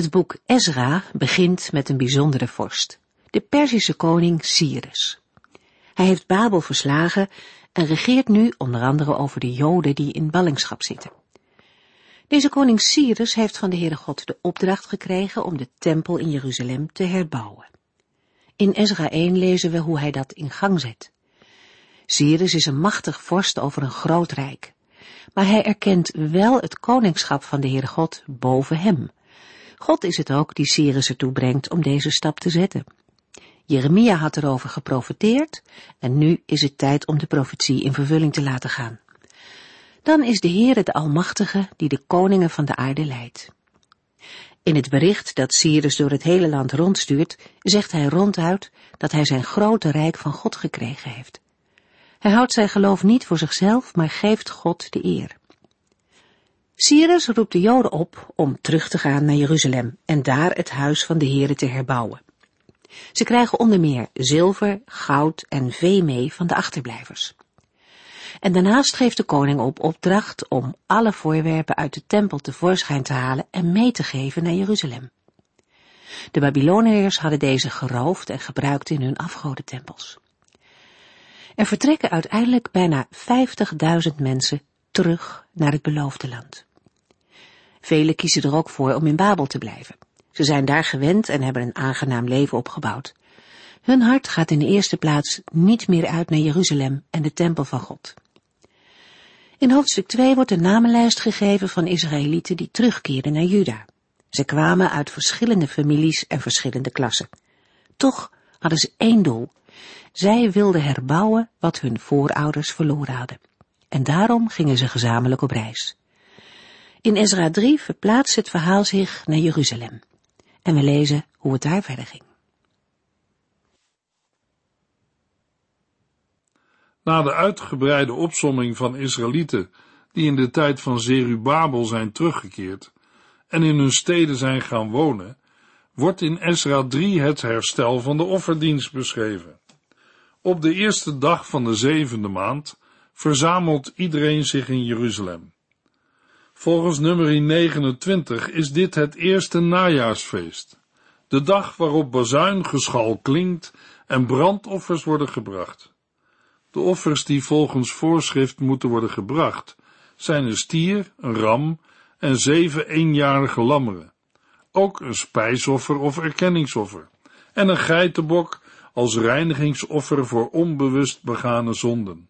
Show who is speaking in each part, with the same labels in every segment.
Speaker 1: Het boek Ezra begint met een bijzondere vorst, de Perzische koning Cyrus. Hij heeft Babel verslagen en regeert nu onder andere over de Joden die in ballingschap zitten. Deze koning Cyrus heeft van de Heere God de opdracht gekregen om de tempel in Jeruzalem te herbouwen. In Ezra 1 lezen we hoe hij dat in gang zet. Cyrus is een machtig vorst over een groot rijk, maar hij erkent wel het koningschap van de Heere God boven hem God is het ook die Cyrus ertoe brengt om deze stap te zetten. Jeremia had erover geprofeteerd en nu is het tijd om de profetie in vervulling te laten gaan. Dan is de Heere de Almachtige die de koningen van de aarde leidt. In het bericht dat Cyrus door het hele land rondstuurt, zegt hij ronduit dat hij zijn grote rijk van God gekregen heeft. Hij houdt zijn geloof niet voor zichzelf, maar geeft God de eer. Cyrus roept de Joden op om terug te gaan naar Jeruzalem en daar het huis van de Here te herbouwen. Ze krijgen onder meer zilver, goud en vee mee van de achterblijvers. En daarnaast geeft de koning op opdracht om alle voorwerpen uit de tempel tevoorschijn te halen en mee te geven naar Jeruzalem. De Babyloniërs hadden deze geroofd en gebruikt in hun afgodentempels. Er vertrekken uiteindelijk bijna 50.000 mensen terug naar het beloofde land. Velen kiezen er ook voor om in Babel te blijven. Ze zijn daar gewend en hebben een aangenaam leven opgebouwd. Hun hart gaat in de eerste plaats niet meer uit naar Jeruzalem en de tempel van God. In hoofdstuk 2 wordt een namenlijst gegeven van Israëlieten die terugkeren naar Juda. Ze kwamen uit verschillende families en verschillende klassen. Toch hadden ze één doel. Zij wilden herbouwen wat hun voorouders verloren hadden. En daarom gingen ze gezamenlijk op reis. In Ezra 3 verplaatst het verhaal zich naar Jeruzalem. En we lezen hoe het daar verder ging.
Speaker 2: Na de uitgebreide opsomming van Israëlieten die in de tijd van Zerubabel zijn teruggekeerd en in hun steden zijn gaan wonen, wordt in Ezra 3 het herstel van de offerdienst beschreven. Op de eerste dag van de zevende maand verzamelt iedereen zich in Jeruzalem. Volgens nummer 29 is dit het eerste najaarsfeest, de dag waarop bazuingeschal klinkt en brandoffers worden gebracht. De offers die volgens voorschrift moeten worden gebracht, zijn een stier, een ram en zeven eenjarige lammeren, ook een spijsoffer of erkenningsoffer, en een geitenbok als reinigingsoffer voor onbewust begane zonden.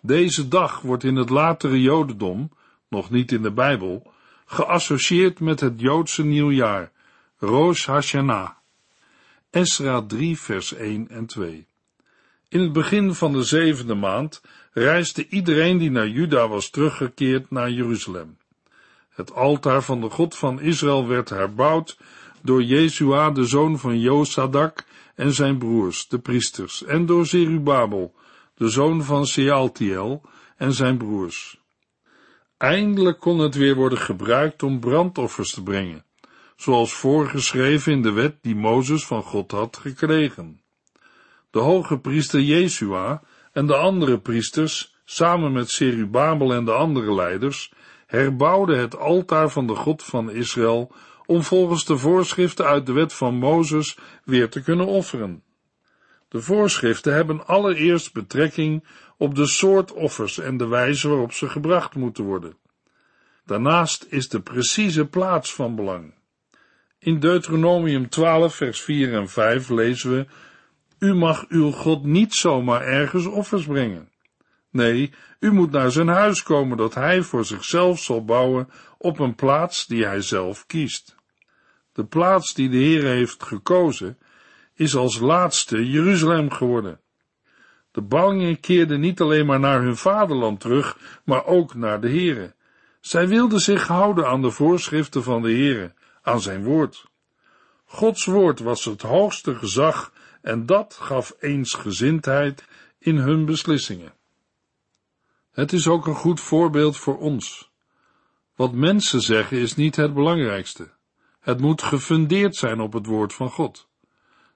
Speaker 2: Deze dag wordt in het latere Jodendom nog niet in de Bijbel, geassocieerd met het Joodse nieuwjaar, Rosh Hashanah. Esra 3 vers 1 en 2. In het begin van de zevende maand reisde iedereen die naar Juda was teruggekeerd naar Jeruzalem. Het altaar van de God van Israël werd herbouwd door Jezua, de zoon van Josadak, en zijn broers, de priesters, en door Zerubabel, de zoon van Sealtiel, en zijn broers. Eindelijk kon het weer worden gebruikt om brandoffers te brengen, zoals voorgeschreven in de wet die Mozes van God had gekregen. De hoge priester Jesua en de andere priesters, samen met Serubabel en de andere leiders, herbouwden het altaar van de God van Israël om volgens de voorschriften uit de wet van Mozes weer te kunnen offeren. De voorschriften hebben allereerst betrekking op de soort offers en de wijze waarop ze gebracht moeten worden. Daarnaast is de precieze plaats van belang. In Deuteronomium 12, vers 4 en 5 lezen we: U mag uw God niet zomaar ergens offers brengen. Nee, u moet naar zijn huis komen dat hij voor zichzelf zal bouwen op een plaats die hij zelf kiest. De plaats die de Heer heeft gekozen is als laatste Jeruzalem geworden. De ballingen keerden niet alleen maar naar hun vaderland terug, maar ook naar de Heere. Zij wilden zich houden aan de voorschriften van de Heere, aan zijn woord. Gods woord was het hoogste gezag en dat gaf eensgezindheid in hun beslissingen. Het is ook een goed voorbeeld voor ons. Wat mensen zeggen is niet het belangrijkste. Het moet gefundeerd zijn op het woord van God.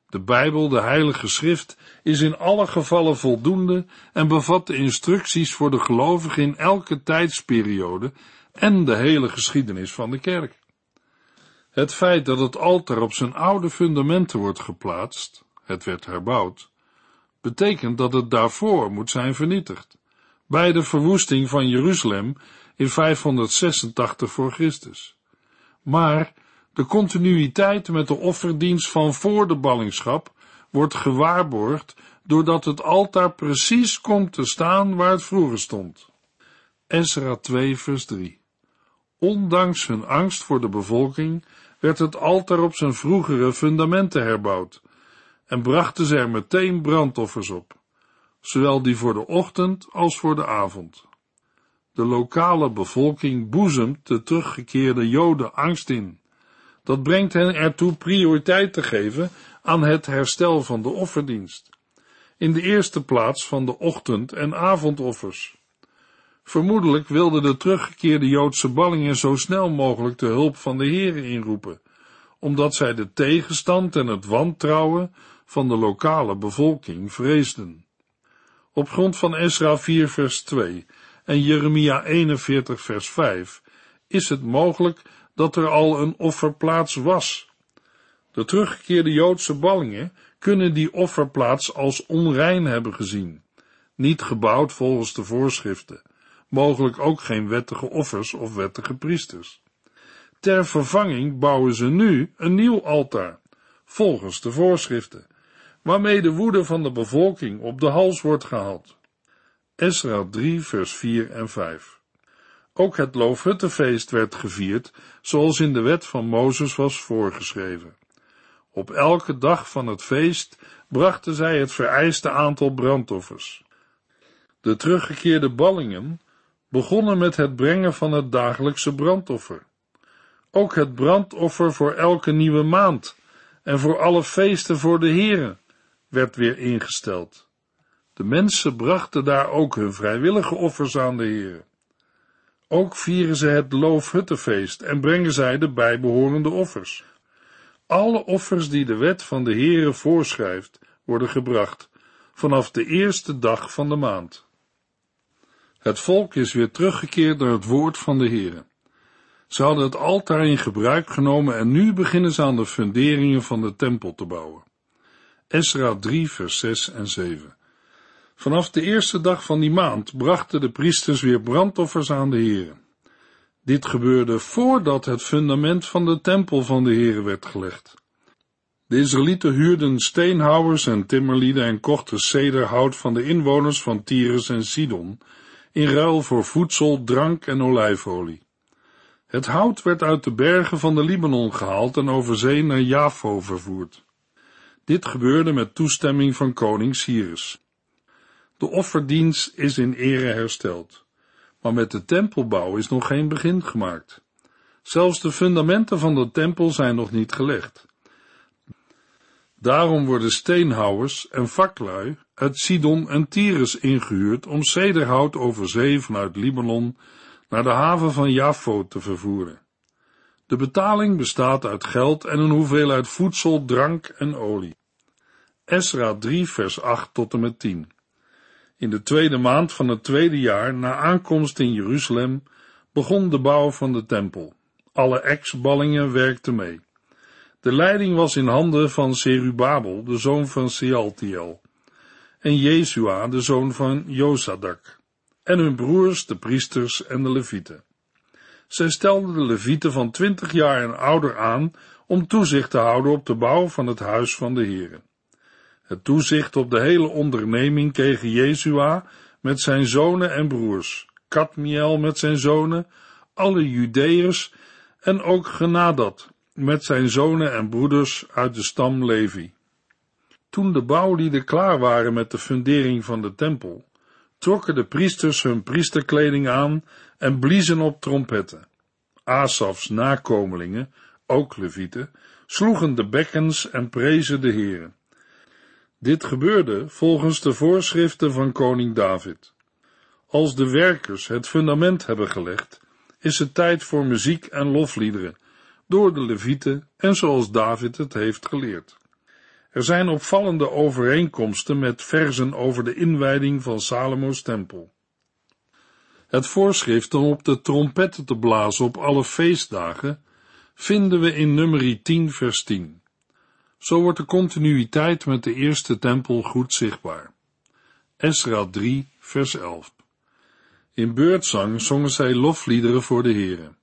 Speaker 2: De Bijbel, de Heilige Schrift, is in alle gevallen voldoende en bevat de instructies voor de gelovigen in elke tijdsperiode en de hele geschiedenis van de kerk. Het feit dat het altaar op zijn oude fundamenten wordt geplaatst, het werd herbouwd, betekent dat het daarvoor moet zijn vernietigd, bij de verwoesting van Jeruzalem in 586 voor Christus. Maar de continuïteit met de offerdienst van voor de ballingschap wordt gewaarborgd doordat het altaar precies komt te staan waar het vroeger stond. Ezra 2 vers 3 Ondanks hun angst voor de bevolking werd het altaar op zijn vroegere fundamenten herbouwd en brachten ze er meteen brandoffers op, zowel die voor de ochtend als voor de avond. De lokale bevolking boezemt de teruggekeerde Joden angst in. Dat brengt hen ertoe prioriteit te geven aan het herstel van de offerdienst. In de eerste plaats van de ochtend- en avondoffers. Vermoedelijk wilden de teruggekeerde Joodse ballingen zo snel mogelijk de hulp van de Heeren inroepen, omdat zij de tegenstand en het wantrouwen van de lokale bevolking vreesden. Op grond van Esra 4 vers 2 en Jeremia 41 vers 5 is het mogelijk dat er al een offerplaats was. De teruggekeerde Joodse ballingen kunnen die offerplaats als onrein hebben gezien, niet gebouwd volgens de voorschriften, mogelijk ook geen wettige offers of wettige priesters. Ter vervanging bouwen ze nu een nieuw altaar, volgens de voorschriften, waarmee de woede van de bevolking op de hals wordt gehaald. Esra 3 vers 4 en 5 Ook het Loofhuttenfeest werd gevierd, zoals in de wet van Mozes was voorgeschreven. Op elke dag van het feest brachten zij het vereiste aantal brandoffers. De teruggekeerde ballingen begonnen met het brengen van het dagelijkse brandoffer. Ook het brandoffer voor elke nieuwe maand en voor alle feesten voor de Heren werd weer ingesteld. De mensen brachten daar ook hun vrijwillige offers aan de Heer. Ook vieren ze het Loofhuttenfeest en brengen zij de bijbehorende offers. Alle offers die de wet van de Heere voorschrijft, worden gebracht vanaf de eerste dag van de maand. Het volk is weer teruggekeerd naar het woord van de Heere. Ze hadden het altaar in gebruik genomen en nu beginnen ze aan de funderingen van de tempel te bouwen. Esra 3 vers 6 en 7 Vanaf de eerste dag van die maand brachten de priesters weer brandoffers aan de Heere. Dit gebeurde voordat het fundament van de tempel van de Heere werd gelegd. De Israëlieten huurden steenhouwers en timmerlieden en kochten cederhout van de inwoners van Tyrus en Sidon, in ruil voor voedsel, drank en olijfolie. Het hout werd uit de bergen van de Libanon gehaald en over zee naar Jafo vervoerd. Dit gebeurde met toestemming van koning Cyrus. De offerdienst is in ere hersteld, maar met de tempelbouw is nog geen begin gemaakt. Zelfs de fundamenten van de tempel zijn nog niet gelegd. Daarom worden steenhouwers en vaklui uit Sidon en Tyrus ingehuurd om cederhout over zee vanuit Libanon naar de haven van Jafo te vervoeren. De betaling bestaat uit geld en een hoeveelheid voedsel, drank en olie. Esra 3 vers 8 tot en met 10 In de tweede maand van het tweede jaar na aankomst in Jeruzalem begon de bouw van de tempel. Alle ex-ballingen werkten mee. De leiding was in handen van Serubabel, de zoon van Sealtiel, en Jesua, de zoon van Josadak, en hun broers, de priesters en de levieten. Zij stelden de levieten van twintig jaar en ouder aan om toezicht te houden op de bouw van het huis van de Heere. Het toezicht op de hele onderneming kreeg Jesua met zijn zonen en broers, Kadmiel met zijn zonen, alle Judeërs en ook Genadat met zijn zonen en broeders uit de stam Levi. Toen de bouwlieden klaar waren met de fundering van de tempel, trokken de priesters hun priesterkleding aan en bliezen op trompetten. Asafs nakomelingen, ook levieten, sloegen de bekkens en prezen de Heere. Dit gebeurde volgens de voorschriften van koning David. Als de werkers het fundament hebben gelegd, is het tijd voor muziek en lofliederen, door de levieten en zoals David het heeft geleerd. Er zijn opvallende overeenkomsten met verzen over de inwijding van Salomo's tempel. Het voorschrift om op de trompetten te blazen op alle feestdagen vinden we in nummer 10 vers 10. Zo wordt de continuïteit met de eerste tempel goed zichtbaar. Esra 3 vers 11. In beurtzang zongen zij lofliederen voor de Heere.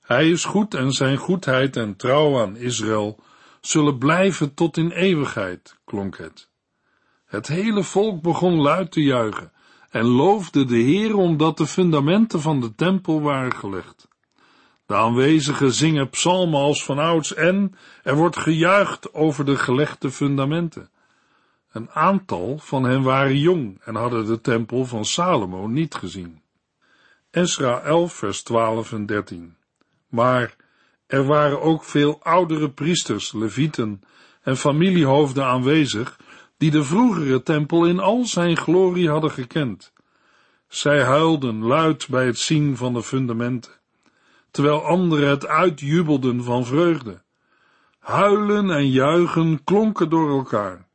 Speaker 2: Hij is goed en zijn goedheid en trouw aan Israël zullen blijven tot in eeuwigheid, klonk het. Het hele volk begon luid te juichen en loofde de Heer omdat de fundamenten van de tempel waren gelegd. De aanwezigen zingen psalmen als vanouds en er wordt gejuicht over de gelegde fundamenten. Een aantal van hen waren jong en hadden de tempel van Salomo niet gezien. Esra 11 vers 12 en 13. Maar er waren ook veel oudere priesters, levieten en familiehoofden aanwezig, die de vroegere tempel in al zijn glorie hadden gekend. Zij huilden luid bij het zien van de fundamenten, terwijl anderen het uitjubelden van vreugde. Huilen en juichen klonken door elkaar.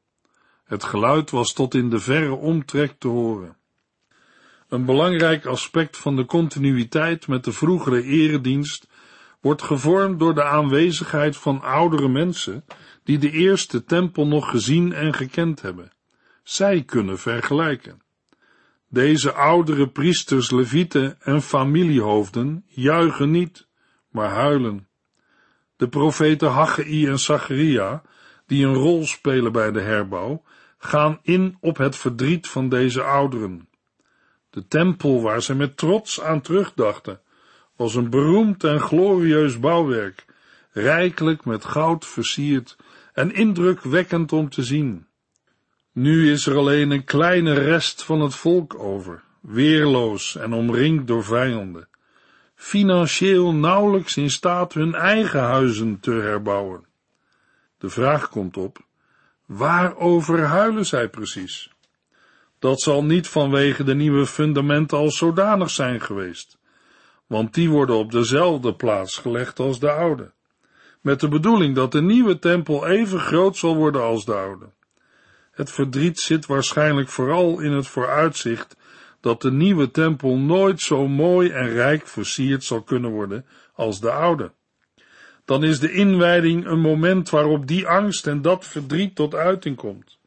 Speaker 2: Het geluid was tot in de verre omtrek te horen. Een belangrijk aspect van de continuïteit met de vroegere eredienst wordt gevormd door de aanwezigheid van oudere mensen die de eerste tempel nog gezien en gekend hebben. Zij kunnen vergelijken. Deze oudere priesters, levieten en familiehoofden juichen niet, maar huilen. De profeten Haggai en Zacharia, die een rol spelen bij de herbouw, gaan in op het verdriet van deze ouderen. De tempel waar ze met trots aan terugdachten, was een beroemd en glorieus bouwwerk, rijkelijk met goud versierd en indrukwekkend om te zien. Nu is er alleen een kleine rest van het volk over, weerloos en omringd door vijanden, financieel nauwelijks in staat hun eigen huizen te herbouwen. De vraag komt op, waarover huilen zij precies? Dat zal niet vanwege de nieuwe fundamenten als zodanig zijn geweest, want die worden op dezelfde plaats gelegd als de oude, met de bedoeling dat de nieuwe tempel even groot zal worden als de oude. Het verdriet zit waarschijnlijk vooral in het vooruitzicht dat de nieuwe tempel nooit zo mooi en rijk versierd zal kunnen worden als de oude. Dan is de inwijding een moment waarop die angst en dat verdriet tot uiting komt.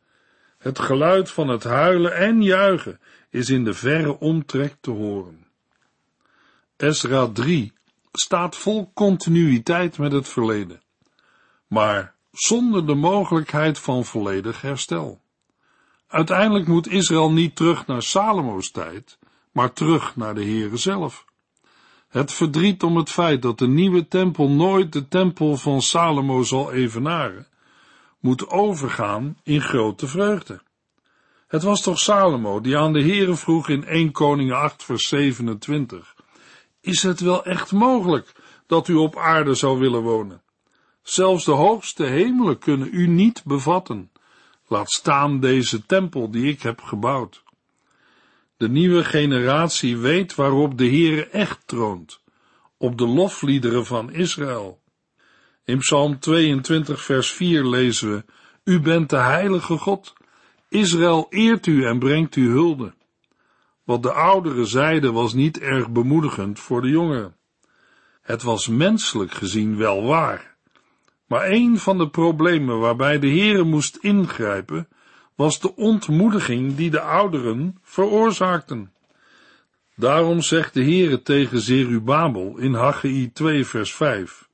Speaker 2: Het geluid van het huilen en juichen is in de verre omtrek te horen. Esra 3 staat vol continuïteit met het verleden, maar zonder de mogelijkheid van volledig herstel. Uiteindelijk moet Israël niet terug naar Salomo's tijd, maar terug naar de Heere zelf. Het verdriet om het feit dat de nieuwe tempel nooit de tempel van Salomo zal evenaren, moet overgaan in grote vreugde. Het was toch Salomo die aan de Heere vroeg in 1 Koning 8 vers 27, is het wel echt mogelijk dat u op aarde zou willen wonen? Zelfs de hoogste hemelen kunnen u niet bevatten. Laat staan deze tempel die ik heb gebouwd. De nieuwe generatie weet waarop de Heere echt troont, op de lofliederen van Israël. In Psalm 22 vers 4 lezen we, U bent de heilige God, Israël eert u en brengt u hulde. Wat de ouderen zeiden was niet erg bemoedigend voor de jongeren. Het was menselijk gezien wel waar. Maar een van de problemen waarbij de Heere moest ingrijpen, was de ontmoediging die de ouderen veroorzaakten. Daarom zegt de Heere tegen Zerubabel in Haggai 2 vers 5.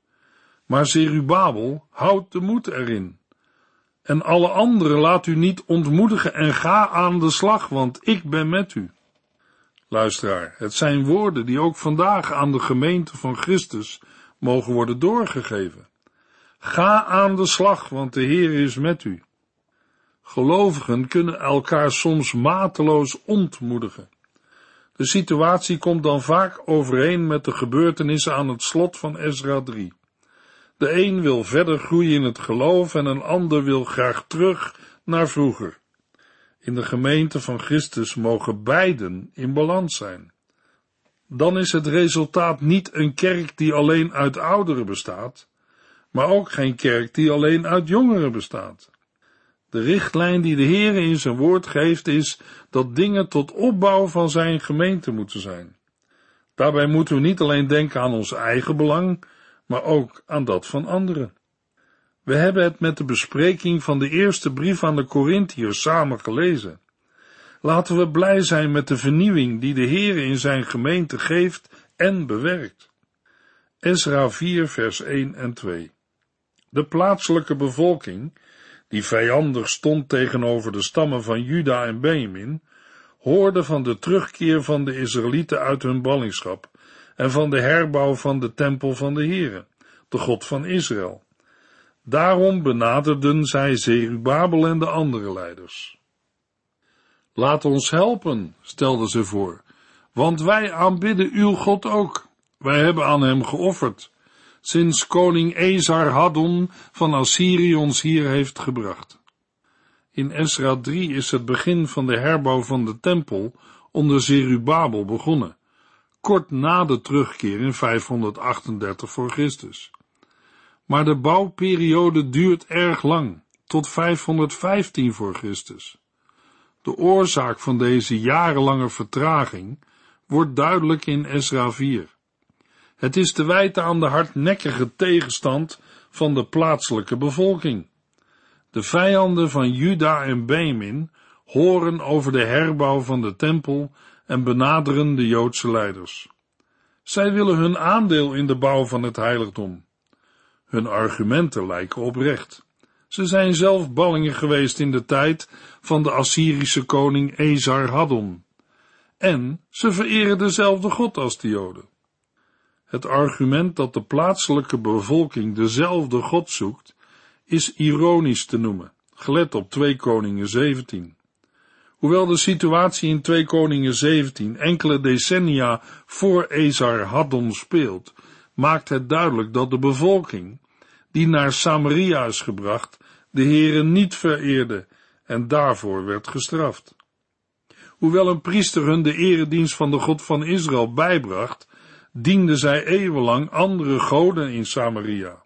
Speaker 2: Maar Zerubabel, houd de moed erin. En alle anderen laat u niet ontmoedigen en ga aan de slag, want ik ben met u. Luisteraar, het zijn woorden die ook vandaag aan de gemeente van Christus mogen worden doorgegeven. Ga aan de slag, want de Heer is met u. Gelovigen kunnen elkaar soms mateloos ontmoedigen. De situatie komt dan vaak overeen met de gebeurtenissen aan het slot van Ezra 3. De een wil verder groeien in het geloof en een ander wil graag terug naar vroeger. In de gemeente van Christus mogen beiden in balans zijn. Dan is het resultaat niet een kerk die alleen uit ouderen bestaat, maar ook geen kerk die alleen uit jongeren bestaat. De richtlijn die de Heer in zijn woord geeft is dat dingen tot opbouw van zijn gemeente moeten zijn. Daarbij moeten we niet alleen denken aan ons eigen belang, maar ook aan dat van anderen. We hebben het met de bespreking van de eerste brief aan de Corinthiërs samen gelezen. Laten we blij zijn met de vernieuwing die de Heer in zijn gemeente geeft en bewerkt. Ezra 4 vers 1 en 2 De plaatselijke bevolking, die vijandig stond tegenover de stammen van Juda en Benjamin, hoorde van de terugkeer van de Israëlieten uit hun ballingschap en van de herbouw van de tempel van de Heere, de God van Israël. Daarom benaderden zij Zerubabel en de andere leiders. Laat ons helpen, stelden ze voor, want wij aanbidden uw God ook. Wij hebben aan hem geofferd, sinds koning Ezar Haddon van Assyrië ons hier heeft gebracht. In Esra 3 is het begin van de herbouw van de tempel onder Zerubabel begonnen, kort na de terugkeer in 538 voor Christus. Maar de bouwperiode duurt erg lang, tot 515 voor Christus. De oorzaak van deze jarenlange vertraging wordt duidelijk in Esra 4. Het is te wijten aan de hardnekkige tegenstand van de plaatselijke bevolking. De vijanden van Juda en Benjamin horen over de herbouw van de tempel en benaderen de Joodse leiders. Zij willen hun aandeel in de bouw van het heiligdom. Hun argumenten lijken oprecht. Ze zijn zelf ballingen geweest in de tijd van de Assyrische koning Ezar Haddon. En ze vereren dezelfde God als de Joden. Het argument dat de plaatselijke bevolking dezelfde God zoekt, is ironisch te noemen, gelet op 2 Koningen 17. Hoewel de situatie in 2 Koningen 17 enkele decennia voor Ezar Haddon speelt, maakt het duidelijk dat de bevolking, die naar Samaria is gebracht, de Heere niet vereerde en daarvoor werd gestraft. Hoewel een priester hun de eredienst van de God van Israël bijbracht, dienden zij eeuwenlang andere goden in Samaria.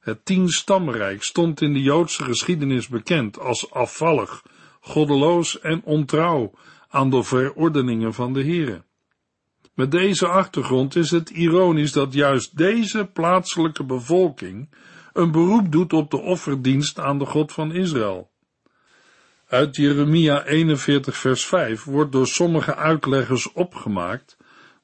Speaker 2: Het tienstammenrijk stond in de Joodse geschiedenis bekend als afvallig, goddeloos en ontrouw aan de verordeningen van de Heere. Met deze achtergrond is het ironisch dat juist deze plaatselijke bevolking een beroep doet op de offerdienst aan de God van Israël. Uit Jeremia 41 vers 5 wordt door sommige uitleggers opgemaakt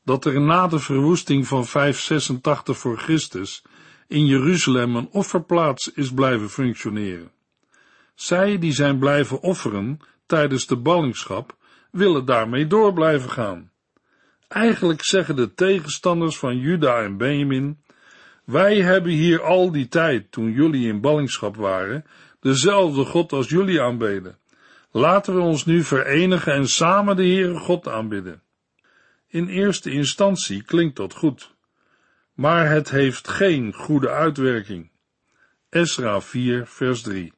Speaker 2: dat er na de verwoesting van 586 voor Christus in Jeruzalem een offerplaats is blijven functioneren. Zij die zijn blijven offeren tijdens de ballingschap, willen daarmee door blijven gaan. Eigenlijk zeggen de tegenstanders van Juda en Benjamin, wij hebben hier al die tijd, toen jullie in ballingschap waren, dezelfde God als jullie aanbeden. Laten we ons nu verenigen en samen de Heere God aanbidden. In eerste instantie klinkt dat goed, maar het heeft geen goede uitwerking. Esra 4 vers 3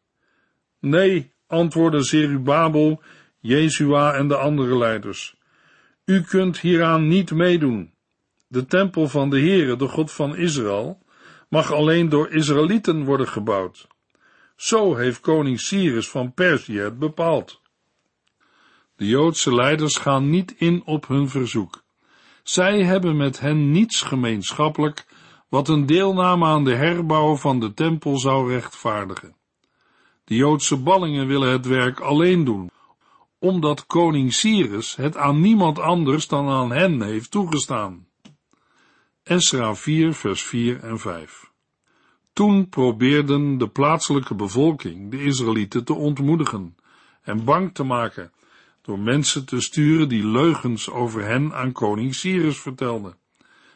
Speaker 2: Nee, antwoordde Zerubabel, Jezua en de andere leiders. U kunt hieraan niet meedoen. De tempel van de Heere, de God van Israël, mag alleen door Israëlieten worden gebouwd. Zo heeft koning Cyrus van Perzië het bepaald. De Joodse leiders gaan niet in op hun verzoek. Zij hebben met hen niets gemeenschappelijk wat een deelname aan de herbouw van de tempel zou rechtvaardigen. De Joodse ballingen willen het werk alleen doen, omdat koning Cyrus het aan niemand anders dan aan hen heeft toegestaan. Esra 4 vers 4 en 5 Toen probeerden de plaatselijke bevolking de Israëlieten te ontmoedigen en bang te maken door mensen te sturen die leugens over hen aan koning Cyrus vertelden,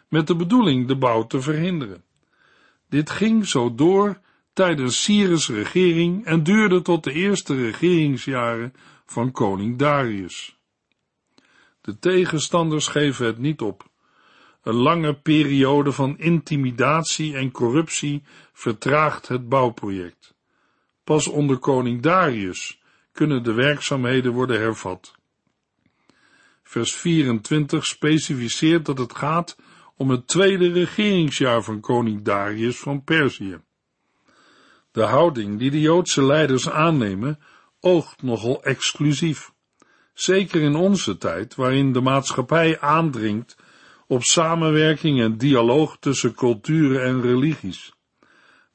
Speaker 2: met de bedoeling de bouw te verhinderen. Dit ging zo door tijdens Cyrus' regering en duurde tot de eerste regeringsjaren van koning Darius. De tegenstanders geven het niet op. Een lange periode van intimidatie en corruptie vertraagt het bouwproject. Pas onder koning Darius kunnen de werkzaamheden worden hervat. Vers 24 specificeert dat het gaat om het tweede regeringsjaar van koning Darius van Perzië. De houding die de Joodse leiders aannemen oogt nogal exclusief. Zeker in onze tijd, waarin de maatschappij aandringt op samenwerking en dialoog tussen culturen en religies.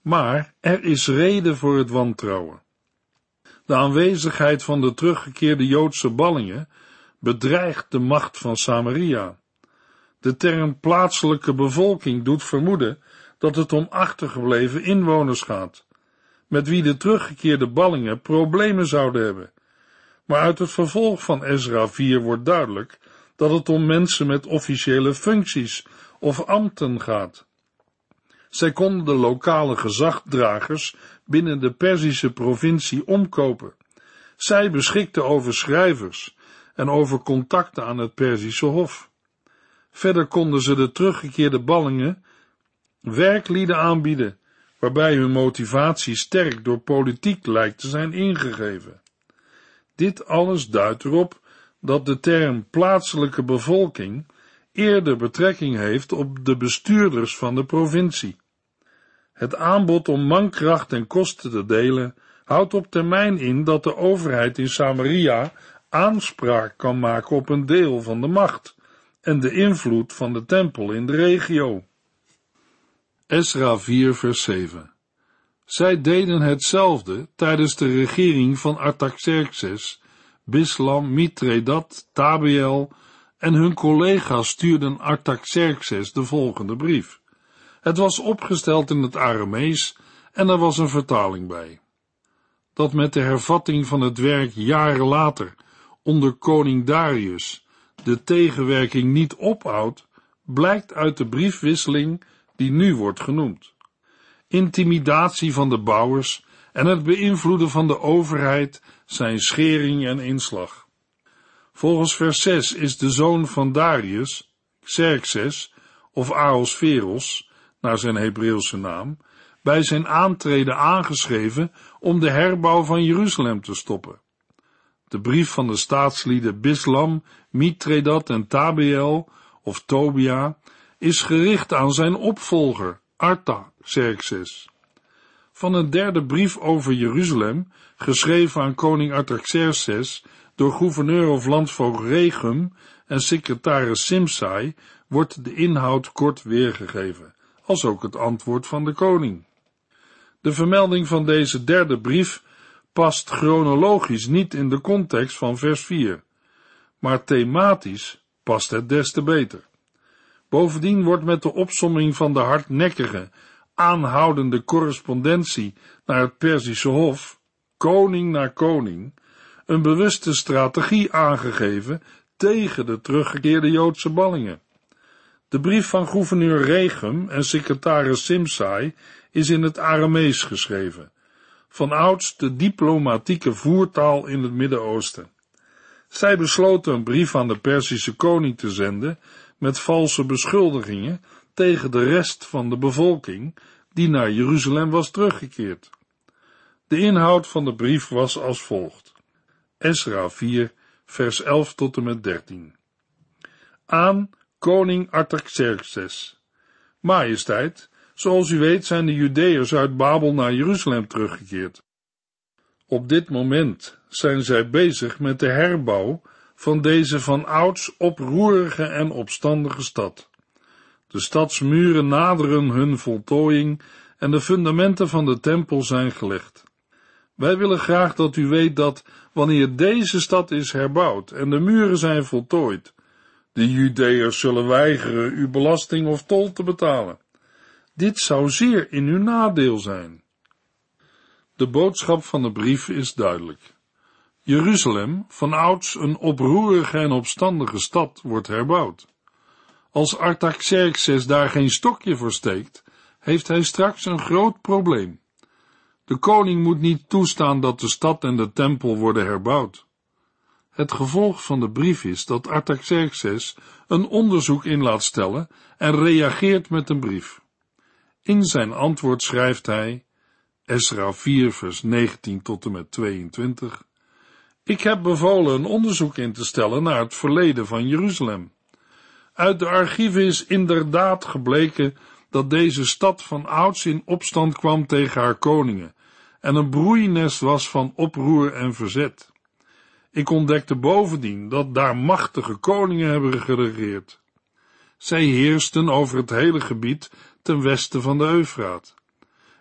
Speaker 2: Maar er is reden voor het wantrouwen. De aanwezigheid van de teruggekeerde Joodse ballingen bedreigt de macht van Samaria. De term plaatselijke bevolking doet vermoeden dat het om achtergebleven inwoners gaat, met wie de teruggekeerde ballingen problemen zouden hebben. Maar uit het vervolg van Ezra 4 wordt duidelijk dat het om mensen met officiële functies of ambten gaat. Zij konden de lokale gezagdragers binnen de Perzische provincie omkopen. Zij beschikten over schrijvers en over contacten aan het Perzische hof. Verder konden ze de teruggekeerde ballingen werklieden aanbieden, waarbij hun motivatie sterk door politiek lijkt te zijn ingegeven. Dit alles duidt erop dat de term plaatselijke bevolking eerder betrekking heeft op de bestuurders van de provincie. Het aanbod om mankracht en kosten te delen houdt op termijn in dat de overheid in Samaria aanspraak kan maken op een deel van de macht en de invloed van de tempel in de regio. Esra 4 vers 7 Zij deden hetzelfde tijdens de regering van Artaxerxes, Bislam, Mitredat, Tabiel en hun collega's stuurden Artaxerxes de volgende brief. Het was opgesteld in het Aramees en er was een vertaling bij. Dat met de hervatting van het werk jaren later onder koning Darius de tegenwerking niet ophoudt, blijkt uit de briefwisseling die nu wordt genoemd. Intimidatie van de bouwers en het beïnvloeden van de overheid zijn schering en inslag. Volgens vers 6 is de zoon van Darius, Xerxes of Aosferos, naar zijn Hebreeuwse naam, bij zijn aantreden aangeschreven om de herbouw van Jeruzalem te stoppen. De brief van de staatslieden Bislam, Mitredat en Tabiel, of Tobia, is gericht aan zijn opvolger, Artaxerxes. Van een derde brief over Jeruzalem, geschreven aan koning Artaxerxes door gouverneur of landvoogd Regum en secretaris Simsai, wordt de inhoud kort weergegeven, als ook het antwoord van de koning. De vermelding van deze derde brief past chronologisch niet in de context van vers 4, maar thematisch past het des te beter. Bovendien wordt met de opsomming van de hardnekkige, aanhoudende correspondentie naar het Perzische Hof, koning na koning, een bewuste strategie aangegeven tegen de teruggekeerde Joodse ballingen. De brief van gouverneur Regum en secretaris Simsai is in het Aramees geschreven, van ouds de diplomatieke voertaal in het Midden-Oosten. Zij besloten een brief aan de Perzische koning te zenden met valse beschuldigingen tegen de rest van de bevolking die naar Jeruzalem was teruggekeerd. De inhoud van de brief was als volgt. Esra 4, vers 11 tot en met 13. Aan koning Artaxerxes. Majesteit, zoals u weet zijn de Judeërs uit Babel naar Jeruzalem teruggekeerd. Op dit moment zijn zij bezig met de herbouw van deze van ouds oproerige en opstandige stad. De stadsmuren naderen hun voltooiing en de fundamenten van de tempel zijn gelegd. Wij willen graag dat u weet dat, wanneer deze stad is herbouwd en de muren zijn voltooid, de Judeërs zullen weigeren u belasting of tol te betalen. Dit zou zeer in uw nadeel zijn. De boodschap van de brief is duidelijk. Jeruzalem, van ouds een oproerige en opstandige stad, wordt herbouwd. Als Artaxerxes daar geen stokje voor steekt, heeft hij straks een groot probleem. De koning moet niet toestaan dat de stad en de tempel worden herbouwd. Het gevolg van de brief is dat Artaxerxes een onderzoek in laat stellen en reageert met een brief. In zijn antwoord schrijft hij, Esra 4 vers 19 tot en met 22, Ik heb bevolen een onderzoek in te stellen naar het verleden van Jeruzalem. Uit de archieven is inderdaad gebleken dat deze stad van ouds in opstand kwam tegen haar koningen en een broeinest was van oproer en verzet. Ik ontdekte bovendien dat daar machtige koningen hebben geregeerd. Zij heersten over het hele gebied ten westen van de Eufraat.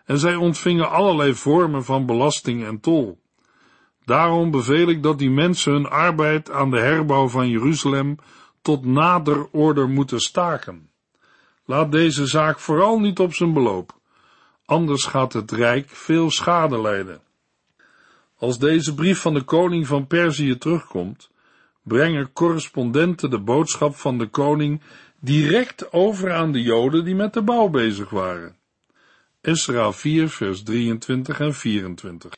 Speaker 2: En zij ontvingen allerlei vormen van belasting en tol. Daarom beveel ik dat die mensen hun arbeid aan de herbouw van Jeruzalem tot nader order moeten staken. Laat deze zaak vooral niet op zijn beloop, anders gaat het rijk veel schade lijden. Als deze brief van de koning van Perzië terugkomt, brengen correspondenten de boodschap van de koning direct over aan de Joden die met de bouw bezig waren. Esra 4, vers 23 en 24.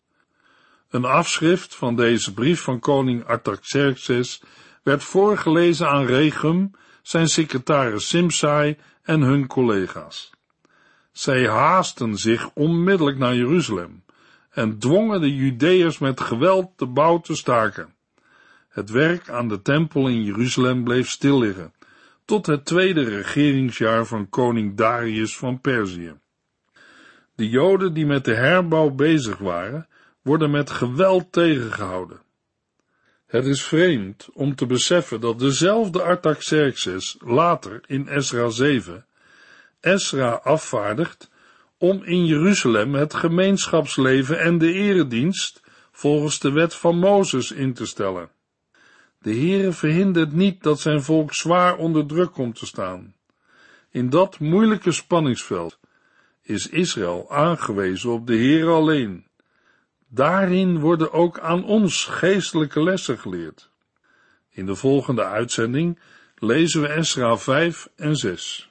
Speaker 2: Een afschrift van deze brief van koning Artaxerxes werd voorgelezen aan Regum, zijn secretaris Simsai en hun collega's. Zij haasten zich onmiddellijk naar Jeruzalem en dwongen de Judeërs met geweld de bouw te staken. Het werk aan de tempel in Jeruzalem bleef stil liggen, tot het tweede regeringsjaar van koning Darius van Perzië. De Joden die met de herbouw bezig waren, worden met geweld tegengehouden. Het is vreemd om te beseffen dat dezelfde Artaxerxes later in Esra 7 Esra afvaardigt om in Jeruzalem het gemeenschapsleven en de eredienst volgens de wet van Mozes in te stellen. De Heere verhindert niet dat zijn volk zwaar onder druk komt te staan. In dat moeilijke spanningsveld is Israël aangewezen op de Heere alleen. Daarin worden ook aan ons geestelijke lessen geleerd. In de volgende uitzending lezen we Esra 5 en 6.